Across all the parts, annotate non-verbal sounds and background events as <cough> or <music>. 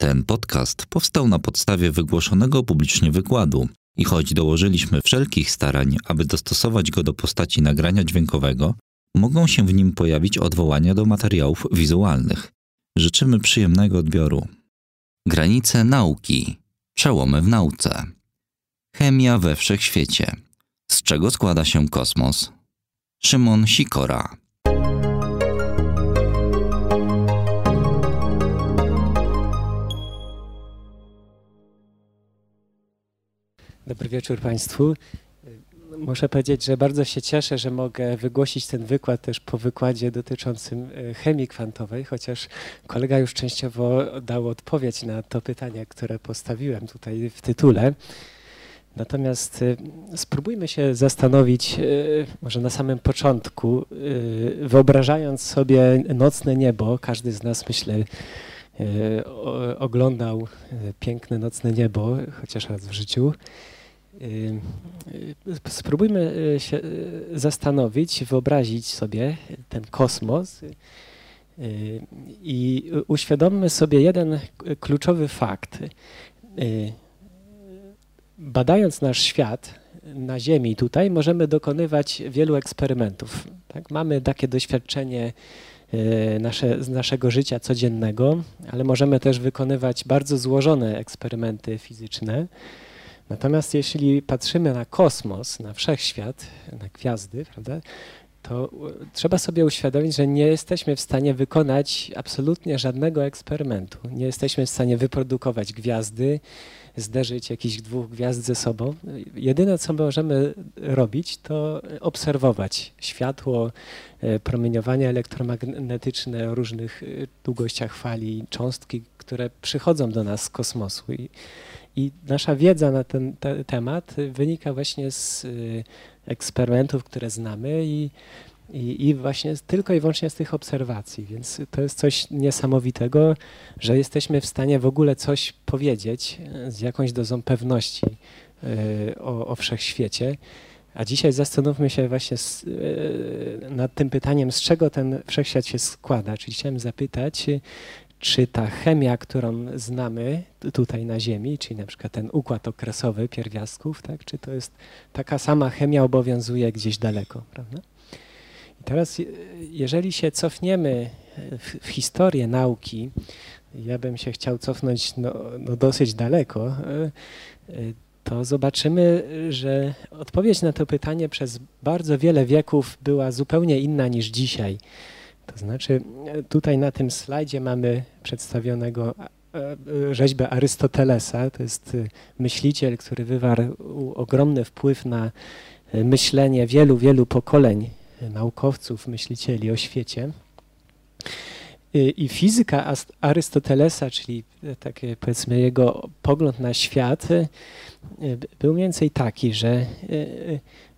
Ten podcast powstał na podstawie wygłoszonego publicznie wykładu i choć dołożyliśmy wszelkich starań, aby dostosować go do postaci nagrania dźwiękowego, mogą się w nim pojawić odwołania do materiałów wizualnych. Życzymy przyjemnego odbioru. Granice nauki. Przełomy w nauce. Chemia we wszechświecie. Z czego składa się kosmos? Szymon Sikora. Dobry wieczór Państwu. Muszę powiedzieć, że bardzo się cieszę, że mogę wygłosić ten wykład też po wykładzie dotyczącym e, chemii kwantowej, chociaż kolega już częściowo dał odpowiedź na to pytanie, które postawiłem tutaj w tytule. Natomiast e, spróbujmy się zastanowić, e, może na samym początku, wyobrażając sobie nocne niebo, każdy z nas myślę oglądał piękne nocne niebo, chociaż raz w życiu. Y, y, spróbujmy y, się zastanowić, wyobrazić sobie ten kosmos i uświadommy sobie jeden kluczowy fakt. Badając nasz świat na Ziemi tutaj, możemy dokonywać wielu eksperymentów. Tak? Mamy takie doświadczenie nasze, z naszego życia codziennego, ale możemy też wykonywać bardzo złożone eksperymenty fizyczne. Natomiast jeśli patrzymy na kosmos, na wszechświat, na gwiazdy, prawda, to trzeba sobie uświadomić, że nie jesteśmy w stanie wykonać absolutnie żadnego eksperymentu. Nie jesteśmy w stanie wyprodukować gwiazdy, zderzyć jakichś dwóch gwiazd ze sobą. Jedyne, co możemy robić, to obserwować światło, e, promieniowanie elektromagnetyczne o różnych e, długościach fali, cząstki, które przychodzą do nas z kosmosu. I i nasza wiedza na ten te temat wynika właśnie z y, eksperymentów, które znamy i, i, i, właśnie tylko i wyłącznie z tych obserwacji. Więc to jest coś niesamowitego, że jesteśmy w stanie w ogóle coś powiedzieć z jakąś dozą pewności y, o, o wszechświecie. A dzisiaj zastanówmy się właśnie z, y, nad tym pytaniem, z czego ten wszechświat się składa. Czyli chciałem zapytać, czy ta chemia, którą znamy tutaj na Ziemi, czyli na przykład ten układ okresowy pierwiastków, tak, czy to jest taka sama chemia obowiązuje gdzieś daleko, prawda? I teraz, jeżeli się cofniemy w, w historię nauki, ja bym się chciał cofnąć no, no dosyć daleko, e, to zobaczymy, że odpowiedź na to pytanie przez bardzo wiele wieków była zupełnie inna niż dzisiaj. To znaczy tutaj na tym slajdzie mamy przedstawionego e, e, rzeźbę Arystotelesa. To jest e, myśliciel, który wywarł ogromny wpływ na myślenie wielu, wielu pokoleń naukowców, myślicieli o świecie. I fizyka Arystotelesa, czyli takie powiedzmy jego pogląd na świat, był mniej więcej taki, że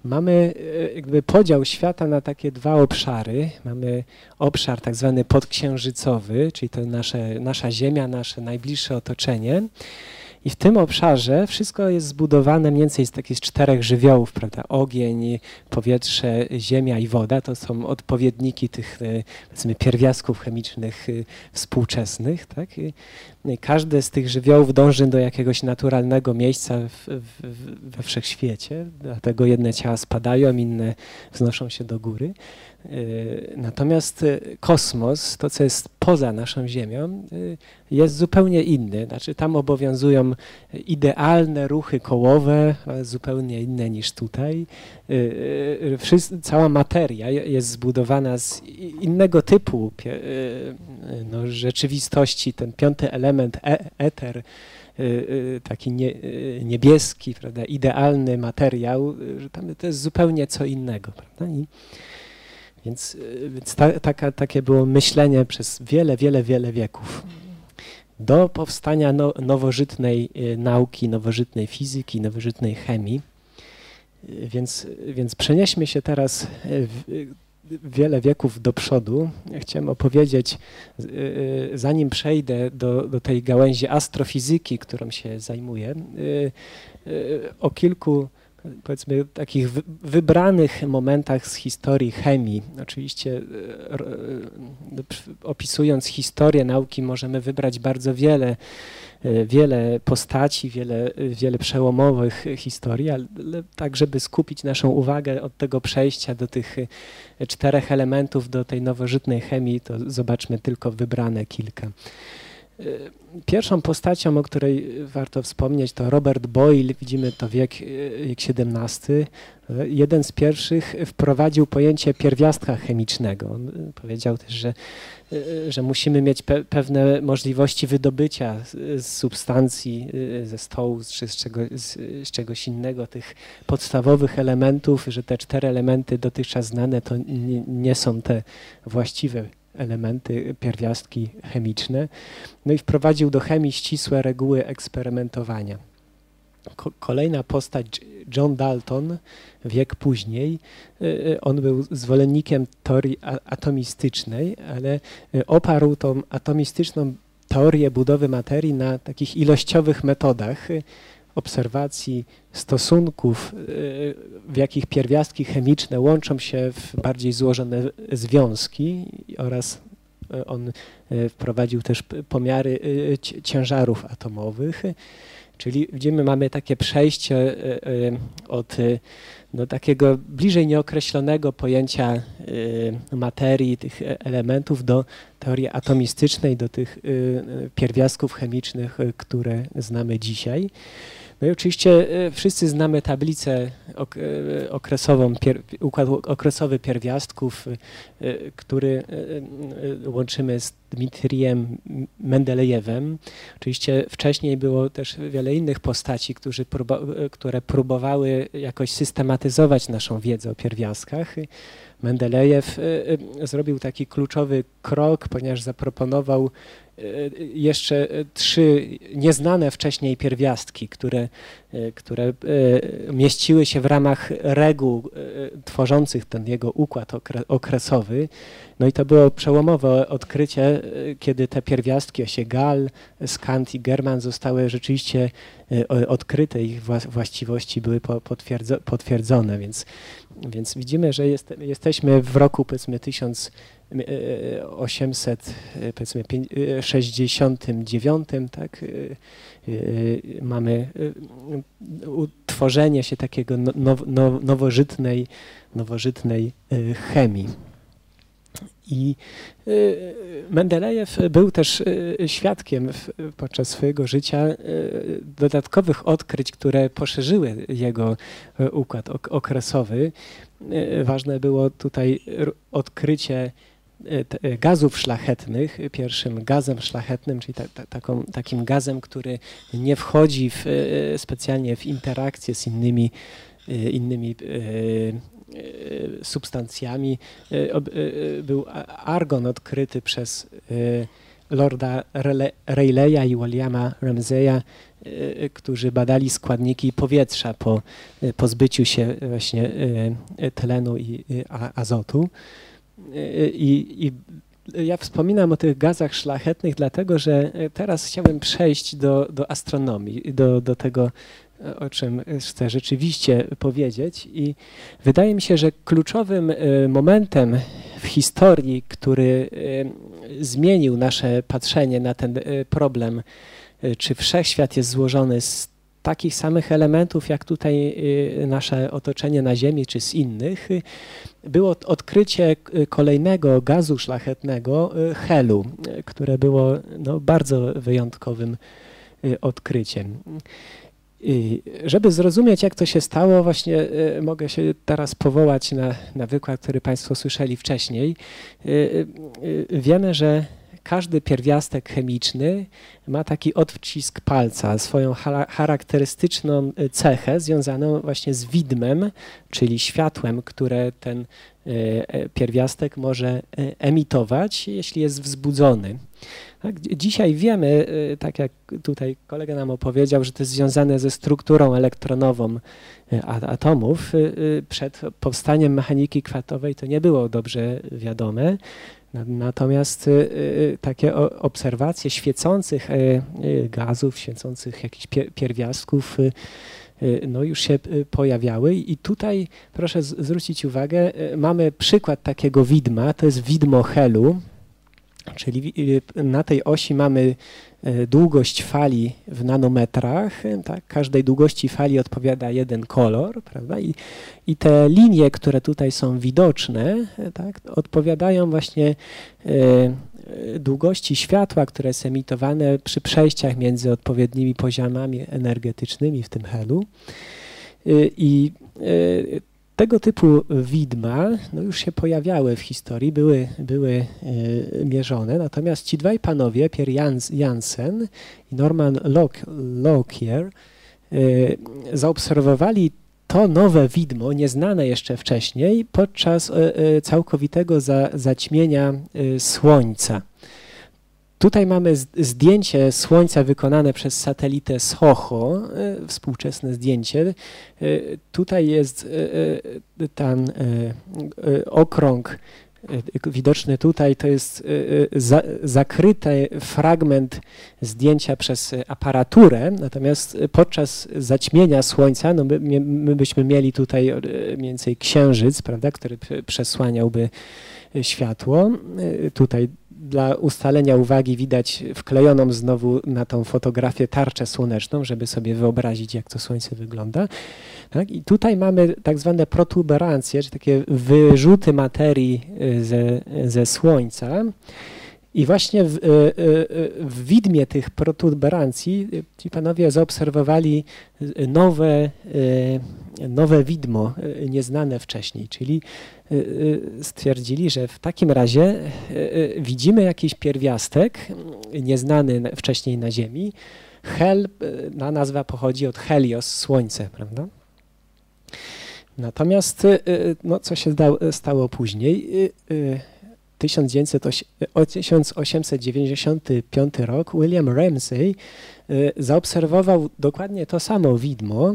mamy e, jakby podział świata na takie dwa obszary. Mamy obszar tak zwany podksiężycowy, czyli to nasze, nasza Ziemia, nasze najbliższe otoczenie. I w tym obszarze wszystko jest zbudowane mniej więcej z takich czterech żywiołów, prawda? Ogień, powietrze, ziemia i woda to są odpowiedniki tych e, powiedzmy pierwiastków chemicznych e, współczesnych, tak? Każdy z tych żywiołów dąży do jakiegoś naturalnego miejsca w, w, we wszechświecie, dlatego jedne ciała spadają, inne wznoszą się do góry. Y, natomiast y, kosmos, to co jest poza naszą Ziemią, y, jest zupełnie inny. Znaczy tam obowiązują idealne ruchy kołowe, zupełnie inne niż tutaj. Cała materia jest zbudowana z innego typu no, rzeczywistości. Ten piąty element, e eter, taki nie, niebieski, prawda, idealny materiał, że tam to jest zupełnie co innego. Prawda? I, więc, y, więc ta, taka, takie było myślenie przez wiele, wiele, wiele wieków. Do powstania no, nowożytnej y, nauki, nowożytnej fizyki, nowożytnej chemii. Y, więc, więc przenieśmy się teraz w, wiele wieków do przodu. Chciałem opowiedzieć, zanim przejdę do, do tej gałęzi astrofizyki, którą się zajmuję, o kilku powiedzmy takich wybranych momentach z historii chemii. Oczywiście opisując historię nauki możemy wybrać bardzo wiele wiele postaci, wiele, wiele przełomowych historii, ale tak, żeby skupić naszą uwagę od tego przejścia do tych czterech elementów, do tej nowożytnej chemii, to zobaczmy tylko wybrane kilka. Pierwszą postacią, o której warto wspomnieć, to Robert Boyle, widzimy to wiek, wiek XVII. Jeden z pierwszych wprowadził pojęcie pierwiastka chemicznego. On powiedział też, że, że musimy mieć pe pewne możliwości wydobycia z, substancji, ze stołu czy z, czego, z, z, czegoś innego, tych podstawowych elementów, że te cztery elementy dotychczas znane to nie, nie są te właściwe elementy, pierwiastki chemiczne. No i wprowadził do chemii ścisłe reguły eksperymentowania. Kolejna postać, John Dalton, wiek później, y, y, on był zwolennikiem teorii atomistycznej, ale y, oparł tą atomistyczną teorię budowy materii na takich ilościowych metodach, obserwacji stosunków, y, w jakich pierwiastki chemiczne łączą się w bardziej złożone związki oraz y, on y, wprowadził też pomiary ciężarów atomowych, czyli widzimy, mamy takie przejście od no, takiego bliżej nieokreślonego pojęcia materii, tych elementów do teorii atomistycznej, do tych pierwiastków chemicznych, które znamy dzisiaj. No i oczywiście e, wszyscy znamy tablicę e, okresową, układ okresowy pierwiastków, e, który łączymy z Dmitrijem Mendelejewem. Oczywiście wcześniej było też wiele innych postaci, które próbowały jakoś systematyzować naszą wiedzę o pierwiastkach. Mendelejew zrobił taki kluczowy krok, ponieważ zaproponował jeszcze trzy nieznane wcześniej pierwiastki, które, które mieściły się w ramach reguł tworzących ten jego układ okresowy. No i to było przełomowe odkrycie, kiedy te pierwiastki, osie Gall, Skant i German zostały rzeczywiście odkryte, ich właściwości były potwierdzone, więc, więc widzimy, że jest, jesteśmy w roku powiedzmy 1000 869, tak, mamy utworzenie się takiego nowożytnej, nowożytnej chemii. I Mendelejew był też świadkiem podczas swojego życia dodatkowych odkryć, które poszerzyły jego układ okresowy. Ważne było tutaj odkrycie gazów szlachetnych. Pierwszym gazem szlachetnym, czyli ta, ta, taką, takim gazem, który nie wchodzi w, specjalnie w interakcję z innymi, innymi substancjami, był argon odkryty przez Lorda Rayleigha i Williama Ramseya, którzy badali składniki powietrza po pozbyciu się właśnie tlenu i azotu. I, I, ja wspominam o tych gazach szlachetnych, dlatego że teraz chciałbym przejść do, do astronomii, do, do tego, o czym chcę rzeczywiście powiedzieć. I wydaje mi się, że kluczowym e, momentem w historii, który e, zmienił nasze patrzenie na ten e, problem, czy wszechświat jest złożony z takich samych elementów, jak tutaj nasze otoczenie na Ziemi, czy z innych, było odkrycie kolejnego gazu szlachetnego, helu, które było no, bardzo wyjątkowym y, odkryciem. Żeby zrozumieć, jak to się stało, właśnie mogę się teraz powołać na, na wykład, który Państwo słyszeli wcześniej. Wiemy, że każdy pierwiastek chemiczny ma taki odcisk palca, swoją charakterystyczną cechę związaną właśnie z widmem, czyli światłem, które ten e, pierwiastek może emitować, jeśli jest wzbudzony. Tak, dzisiaj wiemy, tak jak tutaj kolega nam opowiedział, że to jest związane ze strukturą elektronową atomów. Przed powstaniem mechaniki kwantowej to nie było dobrze wiadome. Natomiast y, y, takie obserwacje świecących y, gazów, świecących jakichś pierwiastków no już się pojawiały i tutaj proszę zwrócić uwagę, mamy przykład takiego widma, to jest widmo Helu, czyli na tej osi mamy E, długość fali w nanometrach, e, tak? każdej długości fali odpowiada jeden kolor, prawda? I, I te linie, które tutaj są widoczne, e, tak? odpowiadają właśnie długości światła, które jest emitowane przy przejściach między odpowiednimi poziomami energetycznymi w tym helu. I tego typu widma no już się pojawiały w historii, były, były e, mierzone, natomiast ci dwaj panowie, Pierre Jans, Jansen i Norman Lockyer, e, zaobserwowali to nowe widmo, nieznane jeszcze wcześniej, podczas e, całkowitego za, zaćmienia Słońca. Tutaj mamy zdjęcie Słońca wykonane przez satelitę SOHO, e, współczesne zdjęcie. E, tutaj jest e, ten okrąg widoczny tutaj, to jest za, zakryty fragment zdjęcia przez aparaturę, natomiast podczas zaćmienia Słońca, no my, my byśmy mieli tutaj mniej więcej księżyc, prawda, który przesłaniałby światło. Tutaj dla ustalenia uwagi widać wklejoną znowu na tą fotografię tarczę słoneczną, żeby sobie wyobrazić, jak to słońce wygląda. Tak? I tutaj mamy tak zwane protuberancje, czyli takie wyrzuty materii y, ze, ze słońca. I właśnie w, y, y, w widmie tych protuberancji ci panowie zaobserwowali nowe, nowe widmo, nieznane wcześniej, czyli stwierdzili, że w takim razie widzimy jakiś pierwiastek nieznany wcześniej na Ziemi. Hel, na nazwa pochodzi od Helios, słońce, prawda? Natomiast no, co się stało później? 1895 rok William Ramsey y, zaobserwował dokładnie to samo widmo,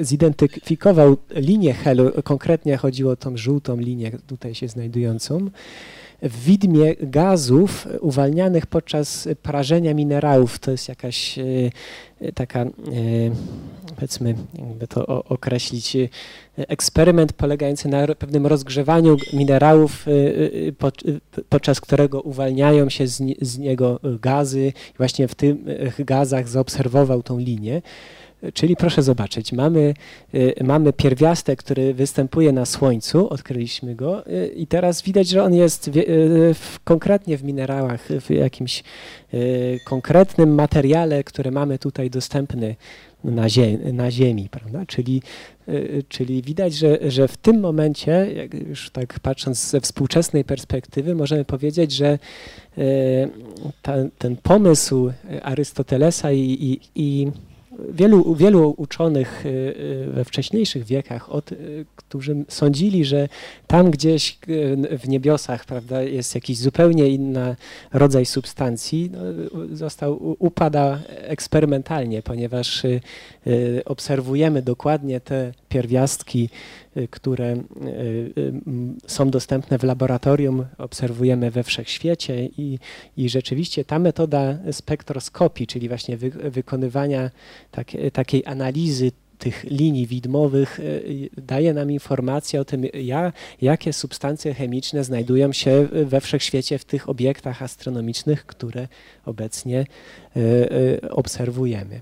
y, zidentyfikował linię Helu, konkretnie chodziło o tą żółtą linię tutaj się znajdującą, w widmie gazów uwalnianych podczas prażenia minerałów. To jest jakaś y, taka, powiedzmy, jakby to określić, eksperyment polegający na pewnym rozgrzewaniu minerałów, podczas którego uwalniają się z, niego gazy. Właśnie w tych gazach zaobserwował tą linię. Czyli proszę zobaczyć, mamy, mamy pierwiastek, który występuje na Słońcu, odkryliśmy go i teraz widać, że on jest w, w, konkretnie w minerałach, w jakimś konkretnym materiale, który mamy tutaj dostępny na, zie na Ziemi, prawda? Czyli, y, czyli widać, że, że w tym momencie, jak już tak patrząc ze współczesnej perspektywy, możemy powiedzieć, że y, ta, ten pomysł Arystotelesa i, i, i wielu, wielu uczonych y, y, we wcześniejszych wiekach, od, y, którzy sądzili, że tam gdzieś w niebiosach prawda, jest jakiś zupełnie inny rodzaj substancji, no, został, upada eksperymentalnie, ponieważ obserwujemy dokładnie te pierwiastki Y, które y, y, są dostępne w laboratorium, obserwujemy we wszechświecie i, i rzeczywiście ta metoda spektroskopii, czyli właśnie wy, wykonywania tak, takiej analizy tych linii widmowych daje nam informację o tym, ja, jakie substancje chemiczne znajdują się we wszechświecie w tych obiektach astronomicznych, które obecnie obserwujemy.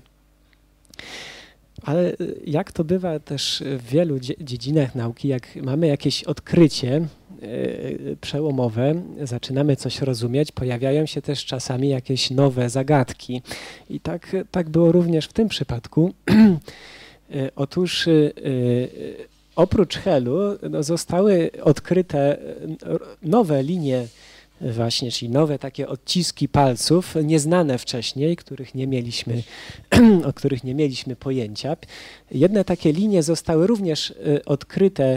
Ale y, jak to bywa też w wielu dziedzinach nauki, jak mamy jakieś odkrycie y, przełomowe, zaczynamy coś rozumieć, pojawiają się też czasami jakieś nowe zagadki. I tak, tak było również w tym przypadku. <clears throat> Y, otóż oprócz Helu no, zostały odkryte nowe linie właśnie, czyli nowe takie odciski palców, nieznane wcześniej, których nie mieliśmy, <clears throat> o których nie mieliśmy pojęcia. Jedne takie linie zostały również y, odkryte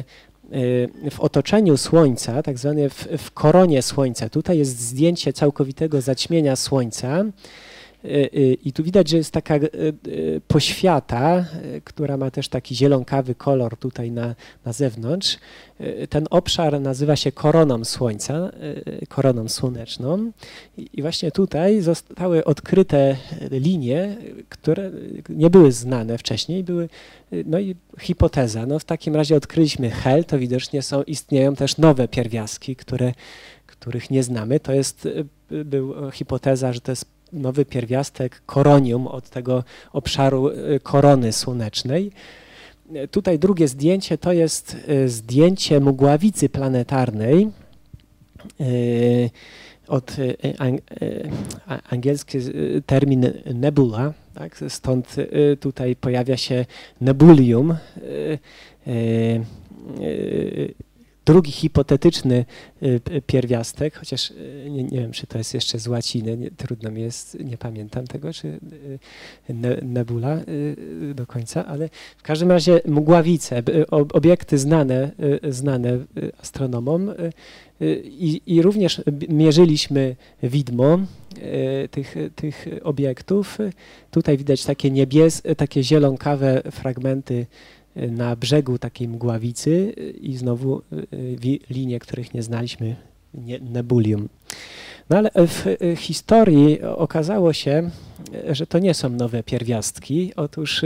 y, w otoczeniu Słońca, tak zwane w, w koronie Słońca. Tutaj jest zdjęcie całkowitego zaćmienia Słońca I tu widać, że jest taka poświata, która ma też taki zielonkawy kolor tutaj na, na zewnątrz. Ten obszar nazywa się koroną Słońca, koroną słoneczną. I właśnie tutaj zostały odkryte linie, które nie były znane wcześniej, były no i hipoteza. No w takim razie odkryliśmy hel, to widocznie są, istnieją też nowe pierwiastki, które, których nie znamy. To jest był hipoteza, że to jest nowy pierwiastek koronium od tego obszaru y, korony słonecznej. Tutaj drugie zdjęcie to jest y, zdjęcie mgławicy planetarnej od angielski termin nebula, tak? Stąd y, tutaj pojawia się nebulium. Y, y, drugi hipotetyczny pierwiastek, chociaż nie, nie, wiem, czy to jest jeszcze z łaciny, nie, trudno mi jest, nie pamiętam tego, czy nebula do końca, ale w każdym razie mgławice, obiekty znane, znane astronomom, i, I, również mierzyliśmy widmo tych, tych obiektów. Tutaj widać takie niebies, takie zielonkawe fragmenty na brzegu takiej mgławicy i znowu e, linie, których nie znaliśmy, nebulium. No ale w historii okazało się, że to nie są nowe pierwiastki. Otóż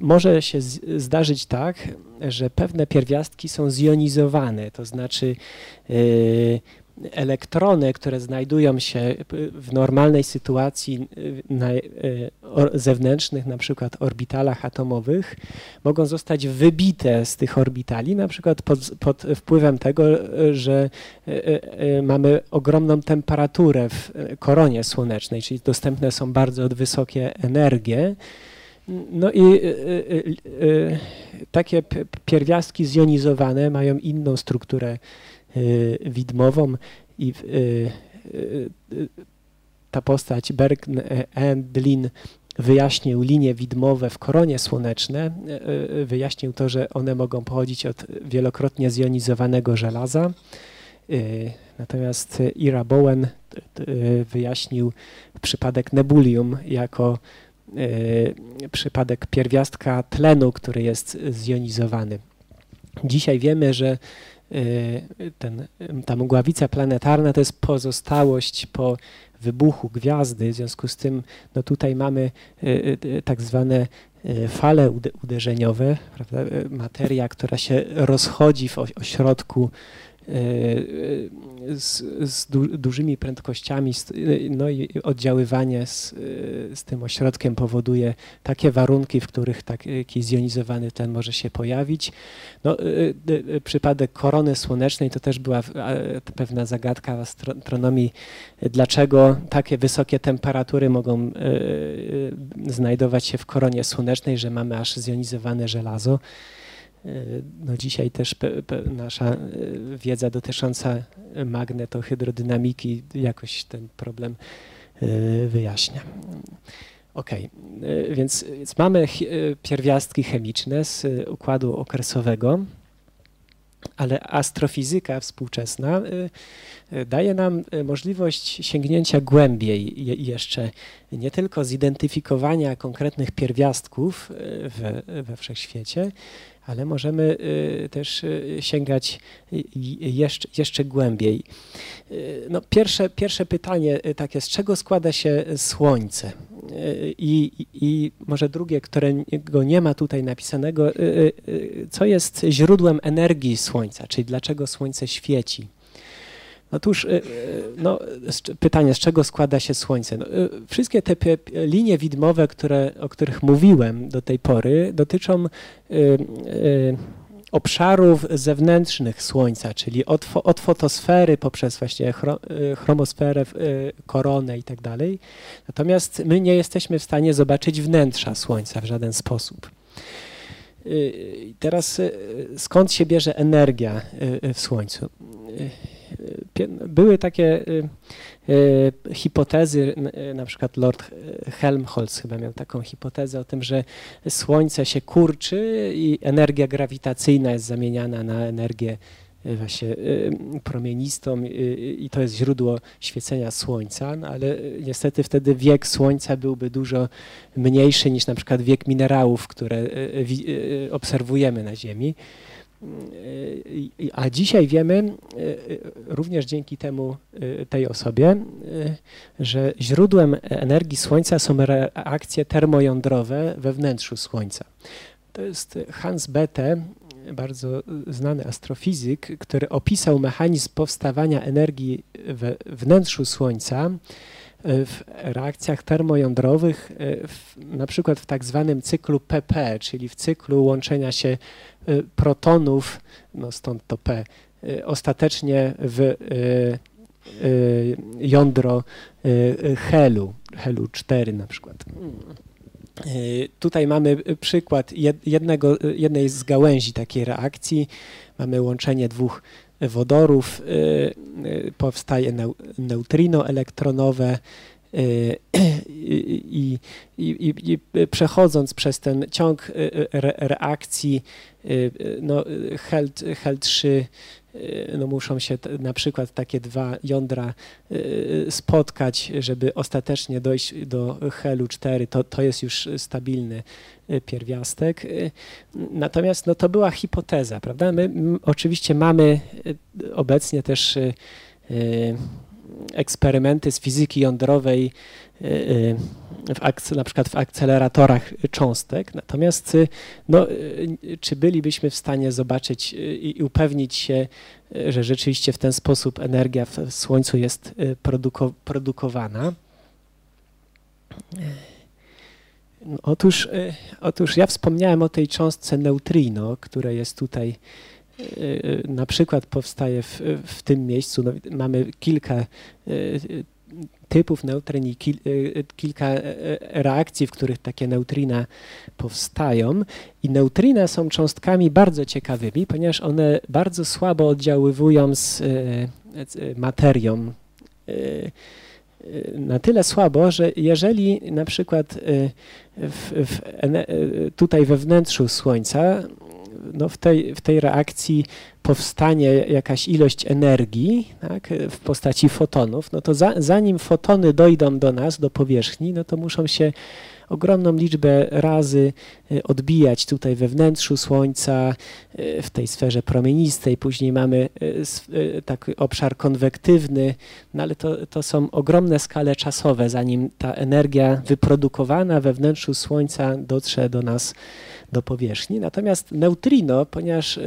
może się zdarzyć tak, że pewne pierwiastki są zjonizowane, to znaczy elektrony, które znajdują się w normalnej sytuacji na zewnętrznych, na przykład orbitalach atomowych, mogą zostać wybite z tych orbitali, na przykład pod, pod wpływem tego, że e, e, mamy ogromną temperaturę w koronie słonecznej, czyli dostępne są bardzo wysokie energie. No i takie pierwiastki zjonizowane mają inną strukturę widmową i y, y, ta postać Berg Endlin wyjaśnił linie widmowe w koronie słoneczne, wyjaśnił to, że one mogą pochodzić od wielokrotnie zjonizowanego żelaza. Natomiast Ira Bowen wyjaśnił przypadek nebulium jako przypadek pierwiastka tlenu, który jest zjonizowany. Dzisiaj wiemy, że Y, ten, ta mgławica planetarna to jest pozostałość po wybuchu gwiazdy, w związku z tym no tutaj mamy y, y, tak zwane fale uderzeniowe, prawda? materia, która się rozchodzi w ośrodku z, z du, dużymi prędkościami, no i oddziaływanie z, z tym ośrodkiem powoduje takie warunki, w których taki zjonizowany ten może się pojawić. No, przypadek korony słonecznej to też była pewna zagadka w astronomii, dlaczego takie wysokie temperatury mogą znajdować się w koronie słonecznej, że mamy aż zjonizowane żelazo. No dzisiaj też pe, pe, nasza e, wiedza dotycząca magnetohydrodynamiki jakoś ten problem e, wyjaśnia. Ok, e, więc, więc mamy pierwiastki chemiczne z układu okresowego, ale astrofizyka współczesna daje nam możliwość sięgnięcia głębiej jeszcze, nie tylko zidentyfikowania konkretnych pierwiastków we, we wszechświecie, ale możemy y, też y, sięgać jeszcze, jeszcze głębiej. Y, no pierwsze, pierwsze pytanie takie, z czego składa się Słońce? I, I może drugie, którego nie ma tutaj napisanego, co jest źródłem energii Słońca, czyli dlaczego Słońce świeci? Otóż y, y, no, pytanie, z czego składa się Słońce? No, y, wszystkie te linie widmowe, które, o których mówiłem do tej pory, dotyczą obszarów zewnętrznych Słońca, czyli od, od fotosfery poprzez właśnie chromosferę, koronę i tak dalej. Natomiast my nie jesteśmy w stanie zobaczyć wnętrza Słońca w żaden sposób. Teraz skąd się bierze energia w Słońcu? Były takie y, y, hipotezy, y, na przykład Lord Helmholtz chyba miał taką hipotezę o tym, że Słońce się kurczy i energia grawitacyjna jest zamieniana na energię właśnie promienistą i to jest źródło świecenia Słońca, no ale niestety wtedy wiek Słońca byłby dużo mniejszy niż na przykład wiek minerałów, które obserwujemy na Ziemi. A dzisiaj wiemy, e, również dzięki temu, tej osobie, że źródłem energii Słońca są reakcje termojądrowe we wnętrzu Słońca. To jest Hans Bethe, bardzo znany astrofizyk, który opisał mechanizm powstawania energii we wnętrzu Słońca w reakcjach termojądrowych, w, na przykład w tak zwanym cyklu PP, czyli w cyklu łączenia się Y, protonów, no stąd to P, ostatecznie w jądro helu, helu 4 na przykład. Tutaj mamy przykład jednego, jednej z gałęzi takiej reakcji. Mamy łączenie dwóch wodorów, powstaje neutrino elektronowe, Y, I, i, i, przechodząc przez ten ciąg y, y, re, reakcji, no, HEL, HEL 3 no muszą się na przykład takie dwa jądra spotkać, żeby ostatecznie dojść do HELu 4, to, to jest już stabilny pierwiastek. Natomiast no, to była hipoteza, prawda? My oczywiście mamy obecnie też eksperymenty z fizyki jądrowej y, y, w na przykład w akceleratorach cząstek. Natomiast y, no, czy bylibyśmy w stanie zobaczyć i upewnić się, że rzeczywiście w ten sposób energia w Słońcu jest produko produkowana? No, otóż, otóż ja wspomniałem o tej cząstce neutrino, które jest tutaj Y, na przykład powstaje w, w tym miejscu, no, mamy kilka y, typów neutrin i kil, y, kilka reakcji, w których takie neutrina powstają. I neutrina są cząstkami bardzo ciekawymi, ponieważ one bardzo słabo oddziaływują z materią. Na tyle słabo, że jeżeli na przykład w, w, tutaj we wnętrzu Słońca no w, tej, w tej reakcji powstanie jakaś ilość energii tak, w postaci fotonów, no to za, zanim fotony dojdą do nas, do powierzchni, no to muszą się ogromną liczbę razy y, odbijać tutaj we wnętrzu Słońca, y, w tej sferze promienistej. Później mamy y, taki obszar konwektywny, no ale to, to są ogromne skale czasowe, zanim ta energia wyprodukowana we wnętrzu Słońca dotrze do nas do powierzchni. Natomiast neutrino, ponieważ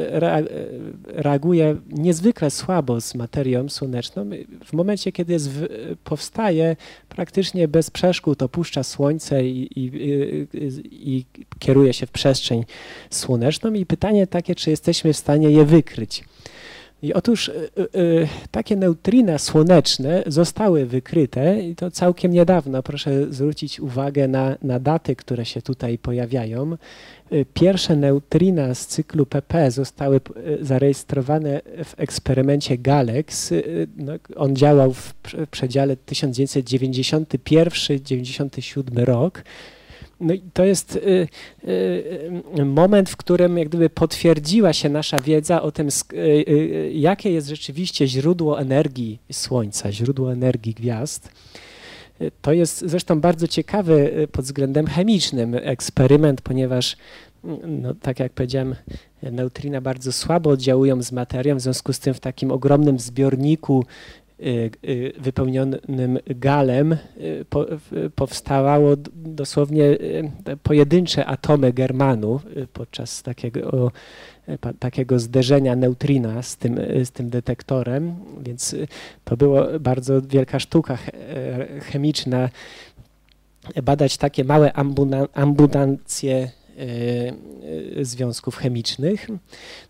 reaguje niezwykle słabo z materią słoneczną, w momencie, kiedy jest w, powstaje, praktycznie bez przeszkód opuszcza Słońce i, i, i, kieruje się w przestrzeń słoneczną. I pytanie takie, czy jesteśmy w stanie je wykryć. I otóż y, y, takie neutrina słoneczne zostały wykryte i to całkiem niedawno. Proszę zwrócić uwagę na, na daty, które się tutaj pojawiają. Y, pierwsze neutrina z cyklu PP zostały zarejestrowane w eksperymencie GALEX. No, on działał w przedziale 1991-97 rok. No i to jest y, y, moment, w którym jak gdyby potwierdziła się nasza wiedza o tym, y, jakie jest rzeczywiście źródło energii Słońca, źródło energii gwiazd. To jest zresztą bardzo ciekawy pod względem chemicznym eksperyment, ponieważ, no, tak jak powiedziałem, neutrina bardzo słabo oddziałują z materią, w związku z tym w takim ogromnym zbiorniku Y, y, wypełnionym galem y, powstawało dosłownie pojedyncze atomy germanu podczas takiego, takiego zderzenia neutrina z tym, z tym detektorem, więc to była bardzo wielka sztuka chemiczna badać takie małe ambunancje Y, związków chemicznych.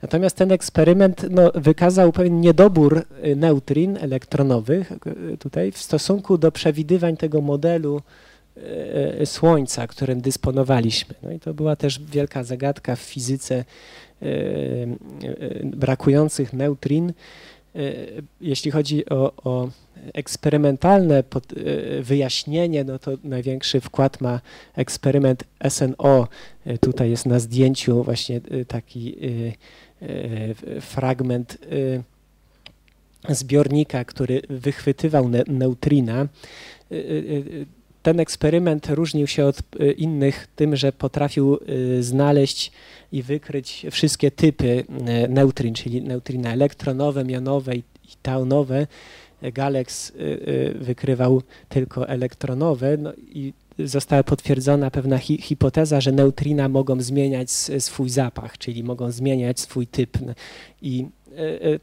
Natomiast ten eksperyment no, wykazał pewien niedobór y, neutrin elektronowych tutaj w stosunku do przewidywań tego modelu Słońca, którym dysponowaliśmy. No i to była też wielka zagadka w fizyce brakujących neutrin. Jeśli chodzi o, o eksperymentalne pod, e, wyjaśnienie, no to największy wkład ma eksperyment SNO. E, tutaj jest na zdjęciu właśnie e, taki fragment zbiornika, który wychwytywał ne neutrina. Ten eksperyment różnił się od innych tym, że potrafił znaleźć i wykryć wszystkie typy neutrin, czyli neutrina elektronowe, mionowe i taunowe. Galex wykrywał tylko elektronowe no i została potwierdzona pewna hi hipoteza, że neutrina mogą zmieniać swój zapach, czyli mogą zmieniać swój typ. I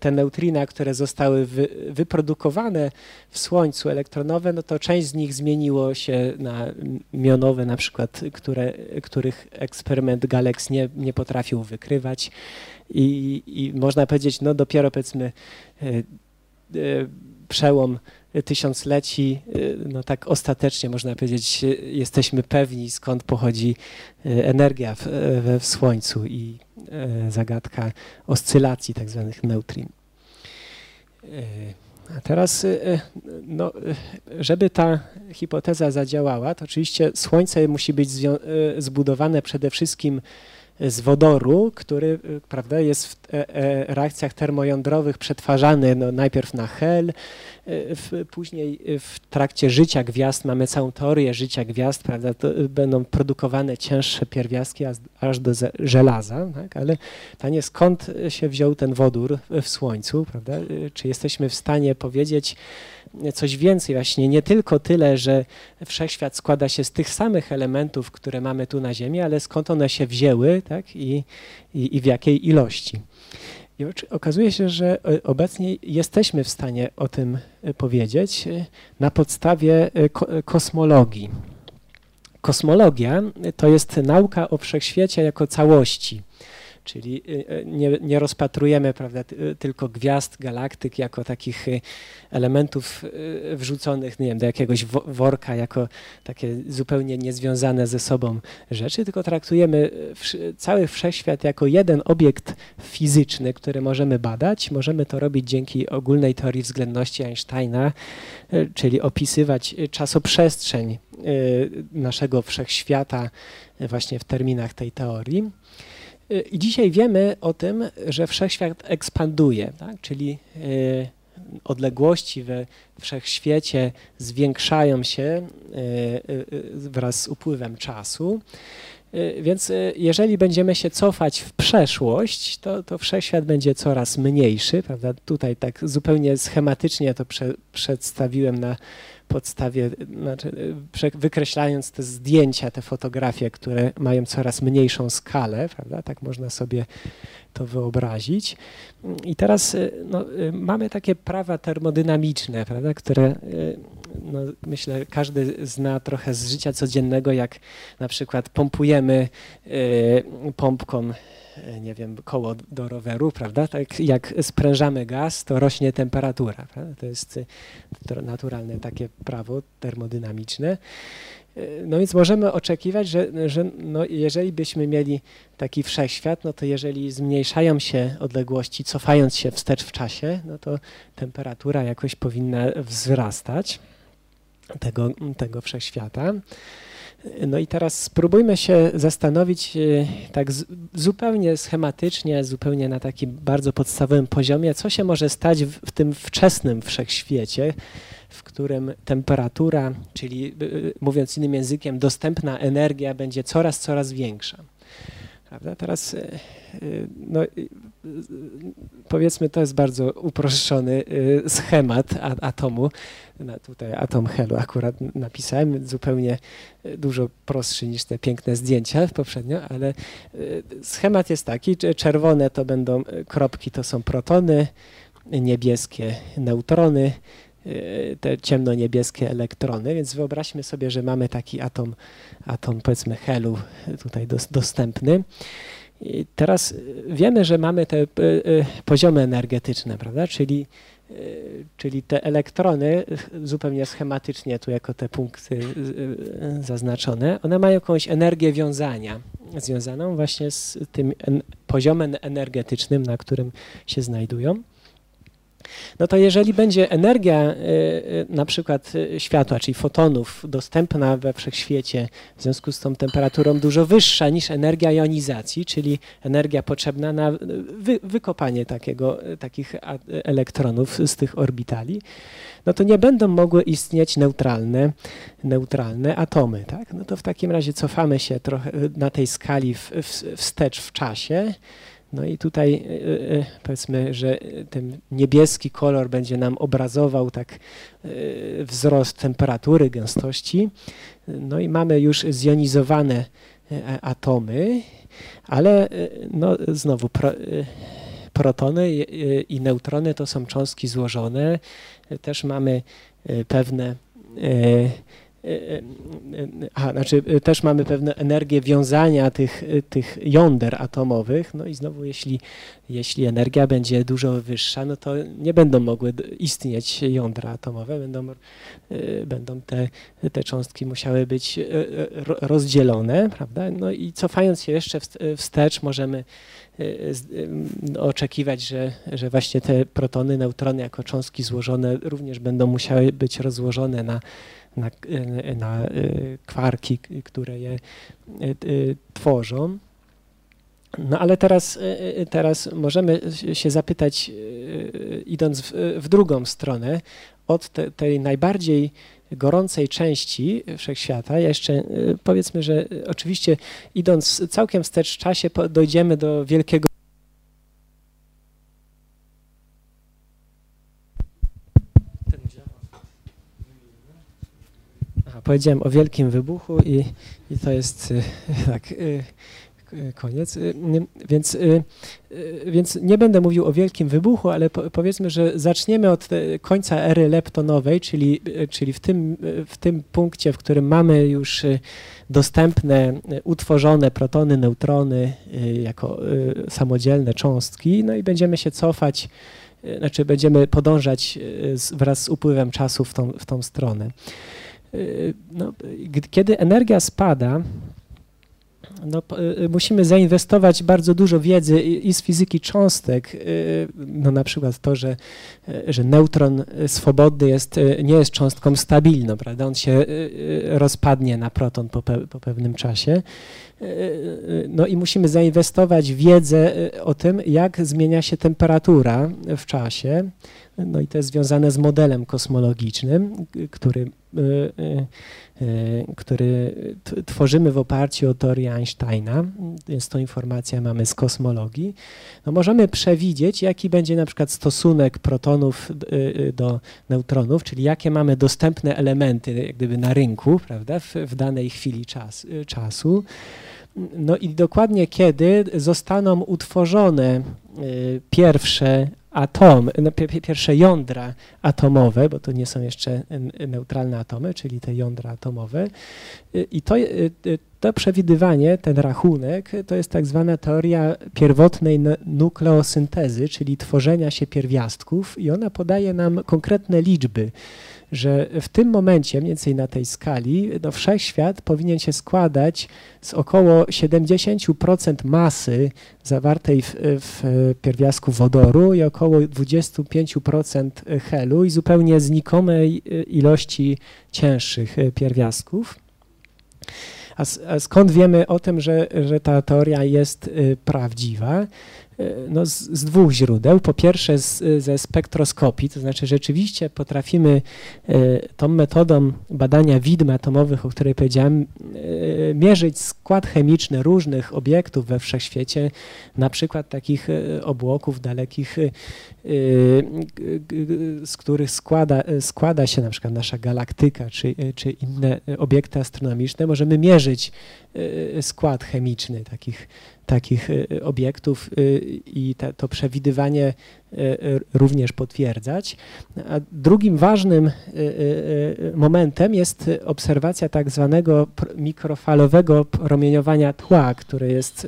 te neutrina, które zostały wy, wyprodukowane w Słońcu elektronowe, no to część z nich zmieniło się na mionowe na przykład, które, których eksperyment Galex nie, nie potrafił wykrywać. I, I można powiedzieć, no dopiero powiedzmy e, przełom tysiącleci, y, no tak ostatecznie można powiedzieć, y, jesteśmy pewni skąd pochodzi y, energia w, w Słońcu i zagadka oscylacji tak zwanych neutrin. A teraz, no, żeby ta hipoteza zadziałała, to oczywiście Słońce musi być zbudowane przede wszystkim z wodoru, który y, prawda, jest w e, e, reakcjach termojądrowych przetwarzany no, najpierw na hel, y, w, później w trakcie życia gwiazd mamy całą teorię życia gwiazd, prawda, to y, będą produkowane cięższe pierwiastki aż do żelaza, tak, ale pytanie skąd się wziął ten wodór w Słońcu, prawda, czy jesteśmy w stanie powiedzieć, coś więcej, właśnie nie tylko tyle, że wszechświat składa się z tych samych elementów, które mamy tu na Ziemi, ale skąd one się wzięły tak? I, i, i w jakiej ilości. I okazuje się, że e, obecnie jesteśmy w stanie o tym e, powiedzieć e, na podstawie kosmologii. Kosmologia to jest nauka o wszechświecie jako całości. Czyli y, y, nie, nie rozpatrujemy prawda, tylko gwiazd, galaktyk jako takich y, elementów wrzuconych nie wiem, do jakiegoś worka jako takie zupełnie niezwiązane ze sobą rzeczy, tylko traktujemy cały wszechświat jako jeden obiekt fizyczny, który możemy badać. Możemy to robić dzięki ogólnej teorii względności Einsteina, czyli opisywać czasoprzestrzeń naszego wszechświata właśnie w terminach tej teorii. I dzisiaj wiemy o tym, że wszechświat ekspanduje, tak? czyli y, odległości we wszechświecie zwiększają się y, y, wraz z upływem czasu. Więc jeżeli będziemy się cofać w przeszłość, to, to wszechświat będzie coraz mniejszy. Prawda? Tutaj tak zupełnie schematycznie to prze, przedstawiłem na podstawie, znaczy wykreślając te zdjęcia, te fotografie, które mają coraz mniejszą skalę, prawda? Tak można sobie to wyobrazić. I teraz y, no, y, mamy takie prawa termodynamiczne, prawda, które y, no, myślę każdy zna trochę z życia codziennego, jak na przykład pompujemy pompką nie wiem, koło do roweru, prawda? Tak jak sprężamy gaz, to rośnie temperatura. Prawda? To jest e, naturalne takie prawo termodynamiczne. E, no więc możemy oczekiwać, że, że no jeżeli byśmy mieli taki wszechświat, no to jeżeli zmniejszają się odległości, cofając się wstecz w czasie, no to temperatura jakoś powinna wzrastać tego, tego wszechświata. No i teraz spróbujmy się zastanowić e, tak zupełnie schematycznie, zupełnie na takim bardzo podstawowym poziomie, co się może stać w, w tym wczesnym wszechświecie, w którym temperatura, czyli e, mówiąc innym językiem, dostępna energia będzie coraz, coraz większa. Prawda? Teraz e, no, powiedzmy, to jest bardzo uproszczony schemat atomu. Tutaj atom helu akurat napisałem, zupełnie dużo prostszy niż te piękne zdjęcia poprzednio, ale schemat jest taki, czerwone to będą kropki, to są protony, niebieskie neutrony, te ciemno-niebieskie elektrony, więc wyobraźmy sobie, że mamy taki atom, atom powiedzmy helu tutaj dostępny. I teraz wiemy, że mamy te poziomy energetyczne, prawda? Czyli, czyli te elektrony, zupełnie schematycznie tu jako te punkty zaznaczone, one mają jakąś energię wiązania, związaną właśnie z tym poziomem energetycznym, na którym się znajdują. No to jeżeli będzie energia na przykład światła, czyli fotonów dostępna we wszechświecie w związku z tą temperaturą dużo wyższa niż energia jonizacji, czyli energia potrzebna na wy, wykopanie takiego, takich elektronów z tych orbitali, no to nie będą mogły istnieć neutralne, neutralne atomy. Tak? No to w takim razie cofamy się trochę na tej skali w, w, wstecz w czasie. No i tutaj e, e, powiedzmy, że ten niebieski kolor będzie nam obrazował tak e, wzrost temperatury, gęstości. No i mamy już zjonizowane atomy, ale no znowu pro, protony i neutrony to są cząstki złożone. Też mamy pewne a, znaczy też mamy pewne energię wiązania tych, tych jąder atomowych, no i znowu jeśli, jeśli energia będzie dużo wyższa, no to nie będą mogły istnieć jądra atomowe, będą, będą te, te cząstki musiały być rozdzielone, prawda? No i cofając się jeszcze wstecz, możemy oczekiwać, że, że właśnie te protony, neutrony jako cząstki złożone również będą musiały być rozłożone na na, na y, kwarki, które je y, y, tworzą. No ale teraz, teraz możemy się zapytać, idąc w, w drugą stronę, od te, tej najbardziej gorącej części wszechświata, jeszcze powiedzmy, że oczywiście idąc całkiem wstecz w czasie dojdziemy do wielkiego powiedziałem o wielkim wybuchu i, i to jest y, <laughs> tak y, koniec. Y, więc, więc nie będę mówił o wielkim wybuchu, ale powiedzmy, że zaczniemy od końca ery leptonowej, czyli, czyli w, tym, w tym punkcie, w którym mamy już dostępne, utworzone protony, neutrony jako samodzielne cząstki, no i będziemy się cofać, znaczy będziemy podążać wraz z upływem czasu w tą, w tą stronę. Y, no, kiedy energia spada, no, y, musimy zainwestować bardzo dużo wiedzy i z fizyki cząstek, y, no na przykład to, że, że neutron swobodny jest, nie jest cząstką stabilną, prawda? On się rozpadnie na proton po, pe, po pewnym czasie. No i musimy zainwestować wiedzę o tym, jak zmienia się temperatura w czasie. No i to jest związane z modelem kosmologicznym, który, e, e, e, który tworzymy w oparciu o teorię Einsteina. Jest to informacja mamy z kosmologii. No możemy przewidzieć, jaki będzie na przykład stosunek protonów do neutronów, czyli jakie mamy dostępne elementy jak gdyby na rynku, prawda, w, w danej chwili czas, czasu. No i dokładnie kiedy zostaną utworzone pierwsze atomy, no, pierwsze jądra atomowe, bo to nie są jeszcze neutralne atomy, czyli te jądra atomowe. I to, y, y, to przewidywanie, ten rachunek, to jest tak zwana teoria pierwotnej nukleosyntezy, czyli tworzenia się pierwiastków i ona podaje nam konkretne liczby że w tym momencie, mniej więcej na tej skali, no wszechświat powinien się składać z około 70% masy zawartej w, w pierwiastku wodoru i około 25% helu i zupełnie znikomej ilości cięższych pierwiastków. A, skąd wiemy o tym, że, że ta teoria jest y, prawdziwa? No, z, z, dwóch źródeł. Po pierwsze z, ze spektroskopii, to znaczy rzeczywiście potrafimy e, tą metodą badania widm atomowych, o której powiedziałem, e, mierzyć skład chemiczny różnych obiektów we wszechświecie, na przykład takich obłoków dalekich, z których składa, składa się na przykład nasza galaktyka czy, czy inne obiekty astronomiczne. Możemy mierzyć skład chemiczny takich takich y, obiektów y, i to przewidywanie y, również potwierdzać. A drugim ważnym momentem jest obserwacja tak zwanego mikrofalowego promieniowania tła, które jest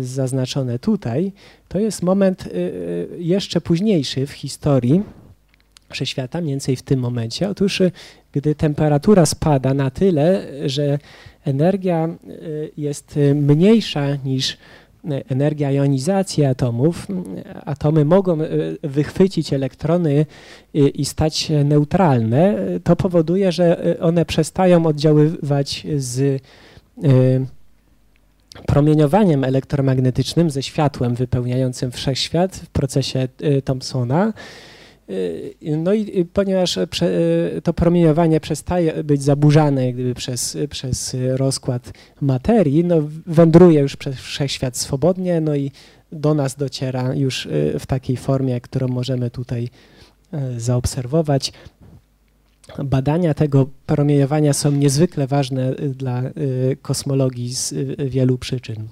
zaznaczone tutaj. To jest moment jeszcze późniejszy w historii wszechświata, mniej więcej w tym momencie. Otóż gdy temperatura spada na tyle, że energia y, jest y, mniejsza niż energia jonizacji atomów, atomy mogą wychwycić elektrony i stać neutralne, to powoduje, że one przestają oddziaływać z promieniowaniem elektromagnetycznym, ze światłem wypełniającym wszechświat w procesie Thomsona. Y, no i ponieważ y, to promieniowanie przestaje być zaburzane gdyby przez, przez rozkład materii, no wędruje już przez wszechświat swobodnie, no i do nas dociera już y, w takiej formie, którą możemy tutaj zaobserwować. Badania tego promieniowania są niezwykle ważne dla kosmologii z wielu przyczyn.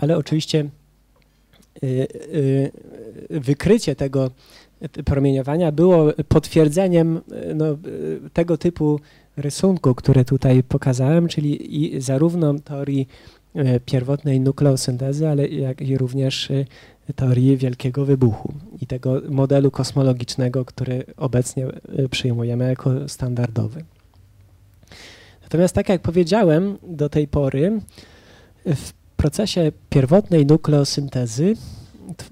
Ale oczywiście y, y, wykrycie tego promieniowania było potwierdzeniem y, no, tego typu rysunku, które tutaj pokazałem, czyli zarówno teorii pierwotnej nukleosyntezy, ale jak i również teorii wielkiego wybuchu i tego modelu kosmologicznego, który obecnie przyjmujemy jako standardowy. Natomiast tak jak powiedziałem do tej pory, w procesie pierwotnej nukleosyntezy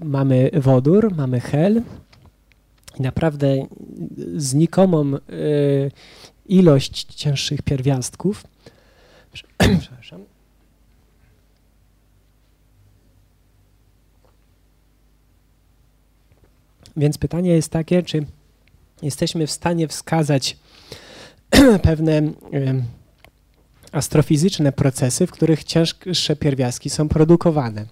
mamy wodór, mamy hel i naprawdę znikomą y, ilość cięższych pierwiastków. Przepraszam. Więc pytanie jest takie, czy jesteśmy w stanie wskazać <clears throat> pewne y, astrofizyczne procesy, w których cięższe pierwiastki są produkowane.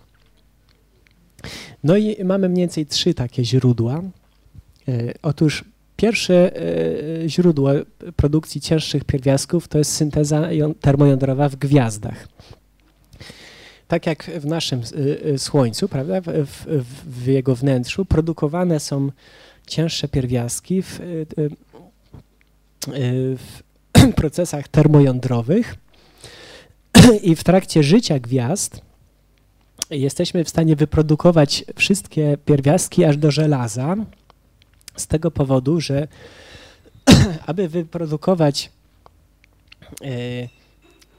No i mamy mniej więcej trzy takie źródła. E, otóż pierwsze e, źródło produkcji cięższych pierwiastków to jest synteza termojądrowa w gwiazdach. Tak jak w naszym e, Słońcu, prawda, w, w jego wnętrzu produkowane są cięższe pierwiastki w, w <clears throat> procesach termojądrowych, i w trakcie życia gwiazd jesteśmy w stanie wyprodukować wszystkie pierwiastki aż do żelaza z tego powodu, że <clears throat> aby wyprodukować e,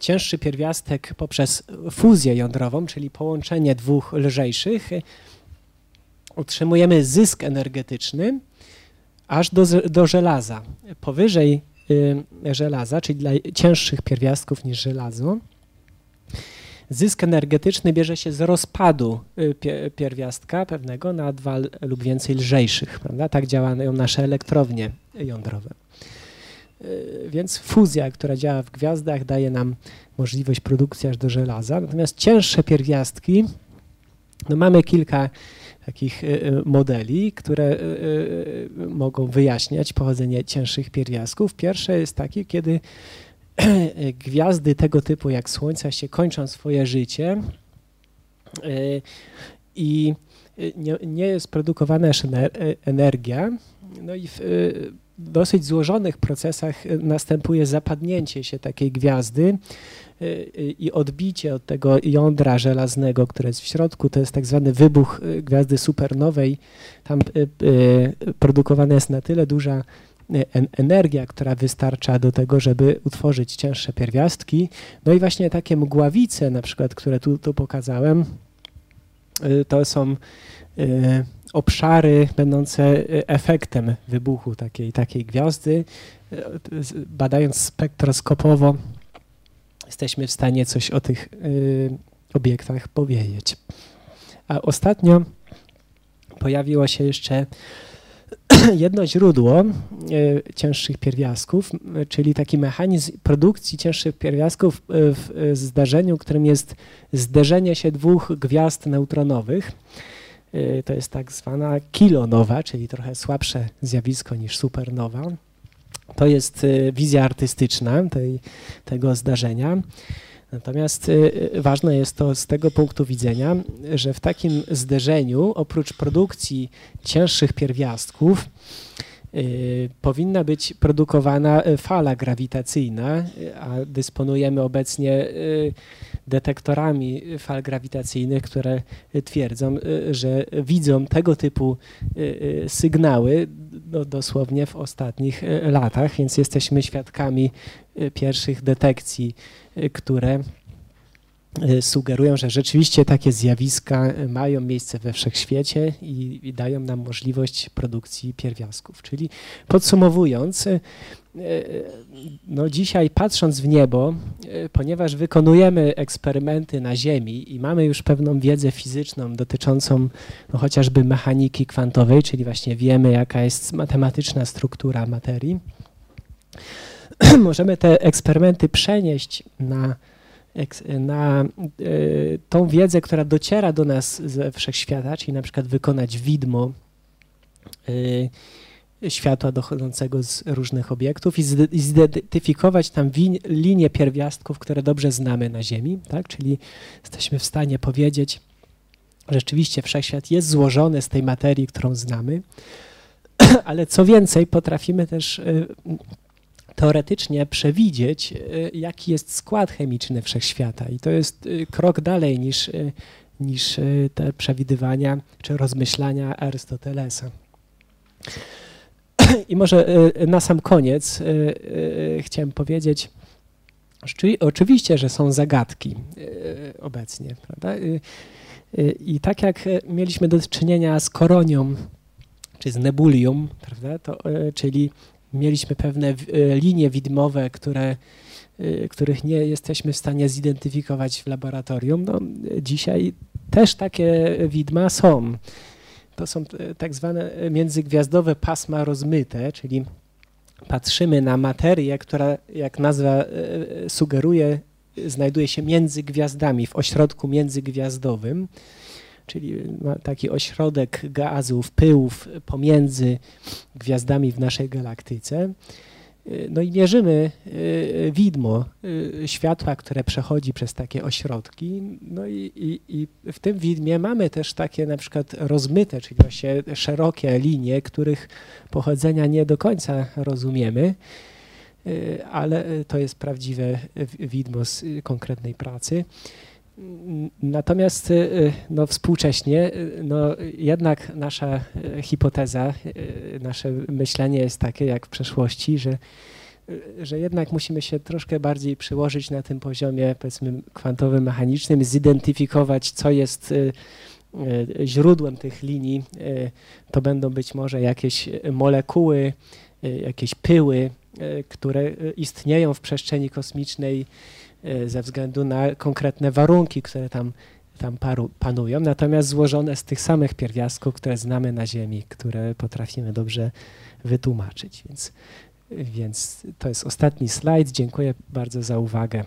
cięższy pierwiastek poprzez fuzję jądrową, czyli połączenie dwóch lżejszych, utrzymujemy zysk energetyczny aż do, do żelaza. Powyżej e, żelaza, czyli dla cięższych pierwiastków niż żelazo, Zysk energetyczny bierze się z rozpadu y, pierwiastka pewnego na dwa lub więcej lżejszych. Prawda? Tak działają nasze elektrownie jądrowe. Y, więc fuzja, która działa w gwiazdach, daje nam możliwość produkcji aż do żelaza. Natomiast cięższe pierwiastki, no mamy kilka takich y, modeli, które mogą wyjaśniać pochodzenie cięższych pierwiastków. Pierwsze jest takie, kiedy <clears throat> gwiazdy tego typu jak Słońca się kończą swoje życie. E, i nie, nie jest produkowana energia, no i w dosyć złożonych procesach następuje zapadnięcie się takiej gwiazdy e, i odbicie od tego jądra żelaznego, które jest w środku, to jest tak zwany wybuch e, gwiazdy supernowej. Tam produkowana jest na tyle duża energia, która wystarcza do tego, żeby utworzyć cięższe pierwiastki. No i właśnie takie mgławice, na przykład, które tu, tu pokazałem, y, to są y, obszary będące efektem wybuchu takiej, takiej gwiazdy. Badając spektroskopowo, jesteśmy w stanie coś o tych obiektach powiedzieć. A ostatnio pojawiło się jeszcze <clears throat> jedno źródło e, cięższych pierwiastków, czyli taki mechanizm produkcji cięższych pierwiastków w zdarzeniu, którym jest zderzenie się dwóch gwiazd neutronowych. E, to jest tak zwana kilonowa, czyli trochę słabsze zjawisko niż supernowa. To jest e, wizja artystyczna tej, tego zdarzenia. Natomiast y, y, ważne jest to z tego punktu widzenia, że w takim zderzeniu oprócz produkcji cięższych pierwiastków powinna być produkowana fala grawitacyjna, a dysponujemy obecnie detektorami fal grawitacyjnych, które twierdzą, że widzą tego typu sygnały no, dosłownie w ostatnich latach, więc jesteśmy świadkami pierwszych detekcji, które Y, sugerują, że rzeczywiście takie zjawiska y, mają miejsce we wszechświecie i, i dają nam możliwość produkcji pierwiastków. Czyli podsumowując, y, no dzisiaj patrząc w niebo, ponieważ wykonujemy eksperymenty na Ziemi i mamy już pewną wiedzę fizyczną dotyczącą no chociażby mechaniki kwantowej, czyli właśnie wiemy jaka jest matematyczna struktura materii, <clears throat> możemy te eksperymenty przenieść na na y, tą wiedzę, która dociera do nas ze wszechświata, czyli na przykład wykonać widmo y, światła dochodzącego z różnych obiektów i zidentyfikować tam linie pierwiastków, które dobrze znamy na Ziemi, tak? czyli jesteśmy w stanie powiedzieć, rzeczywiście wszechświat jest złożony z tej materii, którą znamy, <clears throat> ale co więcej, potrafimy też y, teoretycznie przewidzieć, y, jaki jest skład chemiczny wszechświata. I to jest y, krok dalej niż, y, niż te przewidywania czy rozmyślania Arystotelesa. <clears throat> I może na sam koniec chciałem powiedzieć, oczywiście, że są zagadki obecnie, prawda? I tak jak mieliśmy do czynienia z koronią, czy z nebulium, prawda, to, czyli mieliśmy pewne e, linie widmowe, które, e, których nie jesteśmy w stanie zidentyfikować w laboratorium. No, dzisiaj też takie widma są. To są e, tak zwane międzygwiazdowe pasma rozmyte, czyli patrzymy na materię, która, jak nazwa sugeruje, znajduje się między gwiazdami, w ośrodku międzygwiazdowym czyli taki ośrodek gazów, pyłów pomiędzy gwiazdami w naszej galaktyce. No i mierzymy y, widmo y, światła, które przechodzi przez takie ośrodki. No i, i, i, w tym widmie mamy też takie na przykład rozmyte, czyli właśnie szerokie linie, których pochodzenia nie do końca rozumiemy, y, ale to jest prawdziwe widmo z konkretnej pracy. Natomiast y, no, współcześnie y, no, jednak nasza y, hipoteza, nasze myślenie jest takie jak w przeszłości, że, że jednak musimy się troszkę bardziej przyłożyć na tym poziomie powiedzmy kwantowym, mechanicznym, zidentyfikować co jest źródłem tych linii. To będą być może jakieś molekuły, jakieś pyły, które istnieją w przestrzeni kosmicznej ze względu na konkretne warunki, które tam, tam paru, panują, natomiast złożone z tych samych pierwiastków, które znamy na Ziemi, które potrafimy dobrze wytłumaczyć. Więc, więc to jest ostatni slajd. Dziękuję bardzo za uwagę.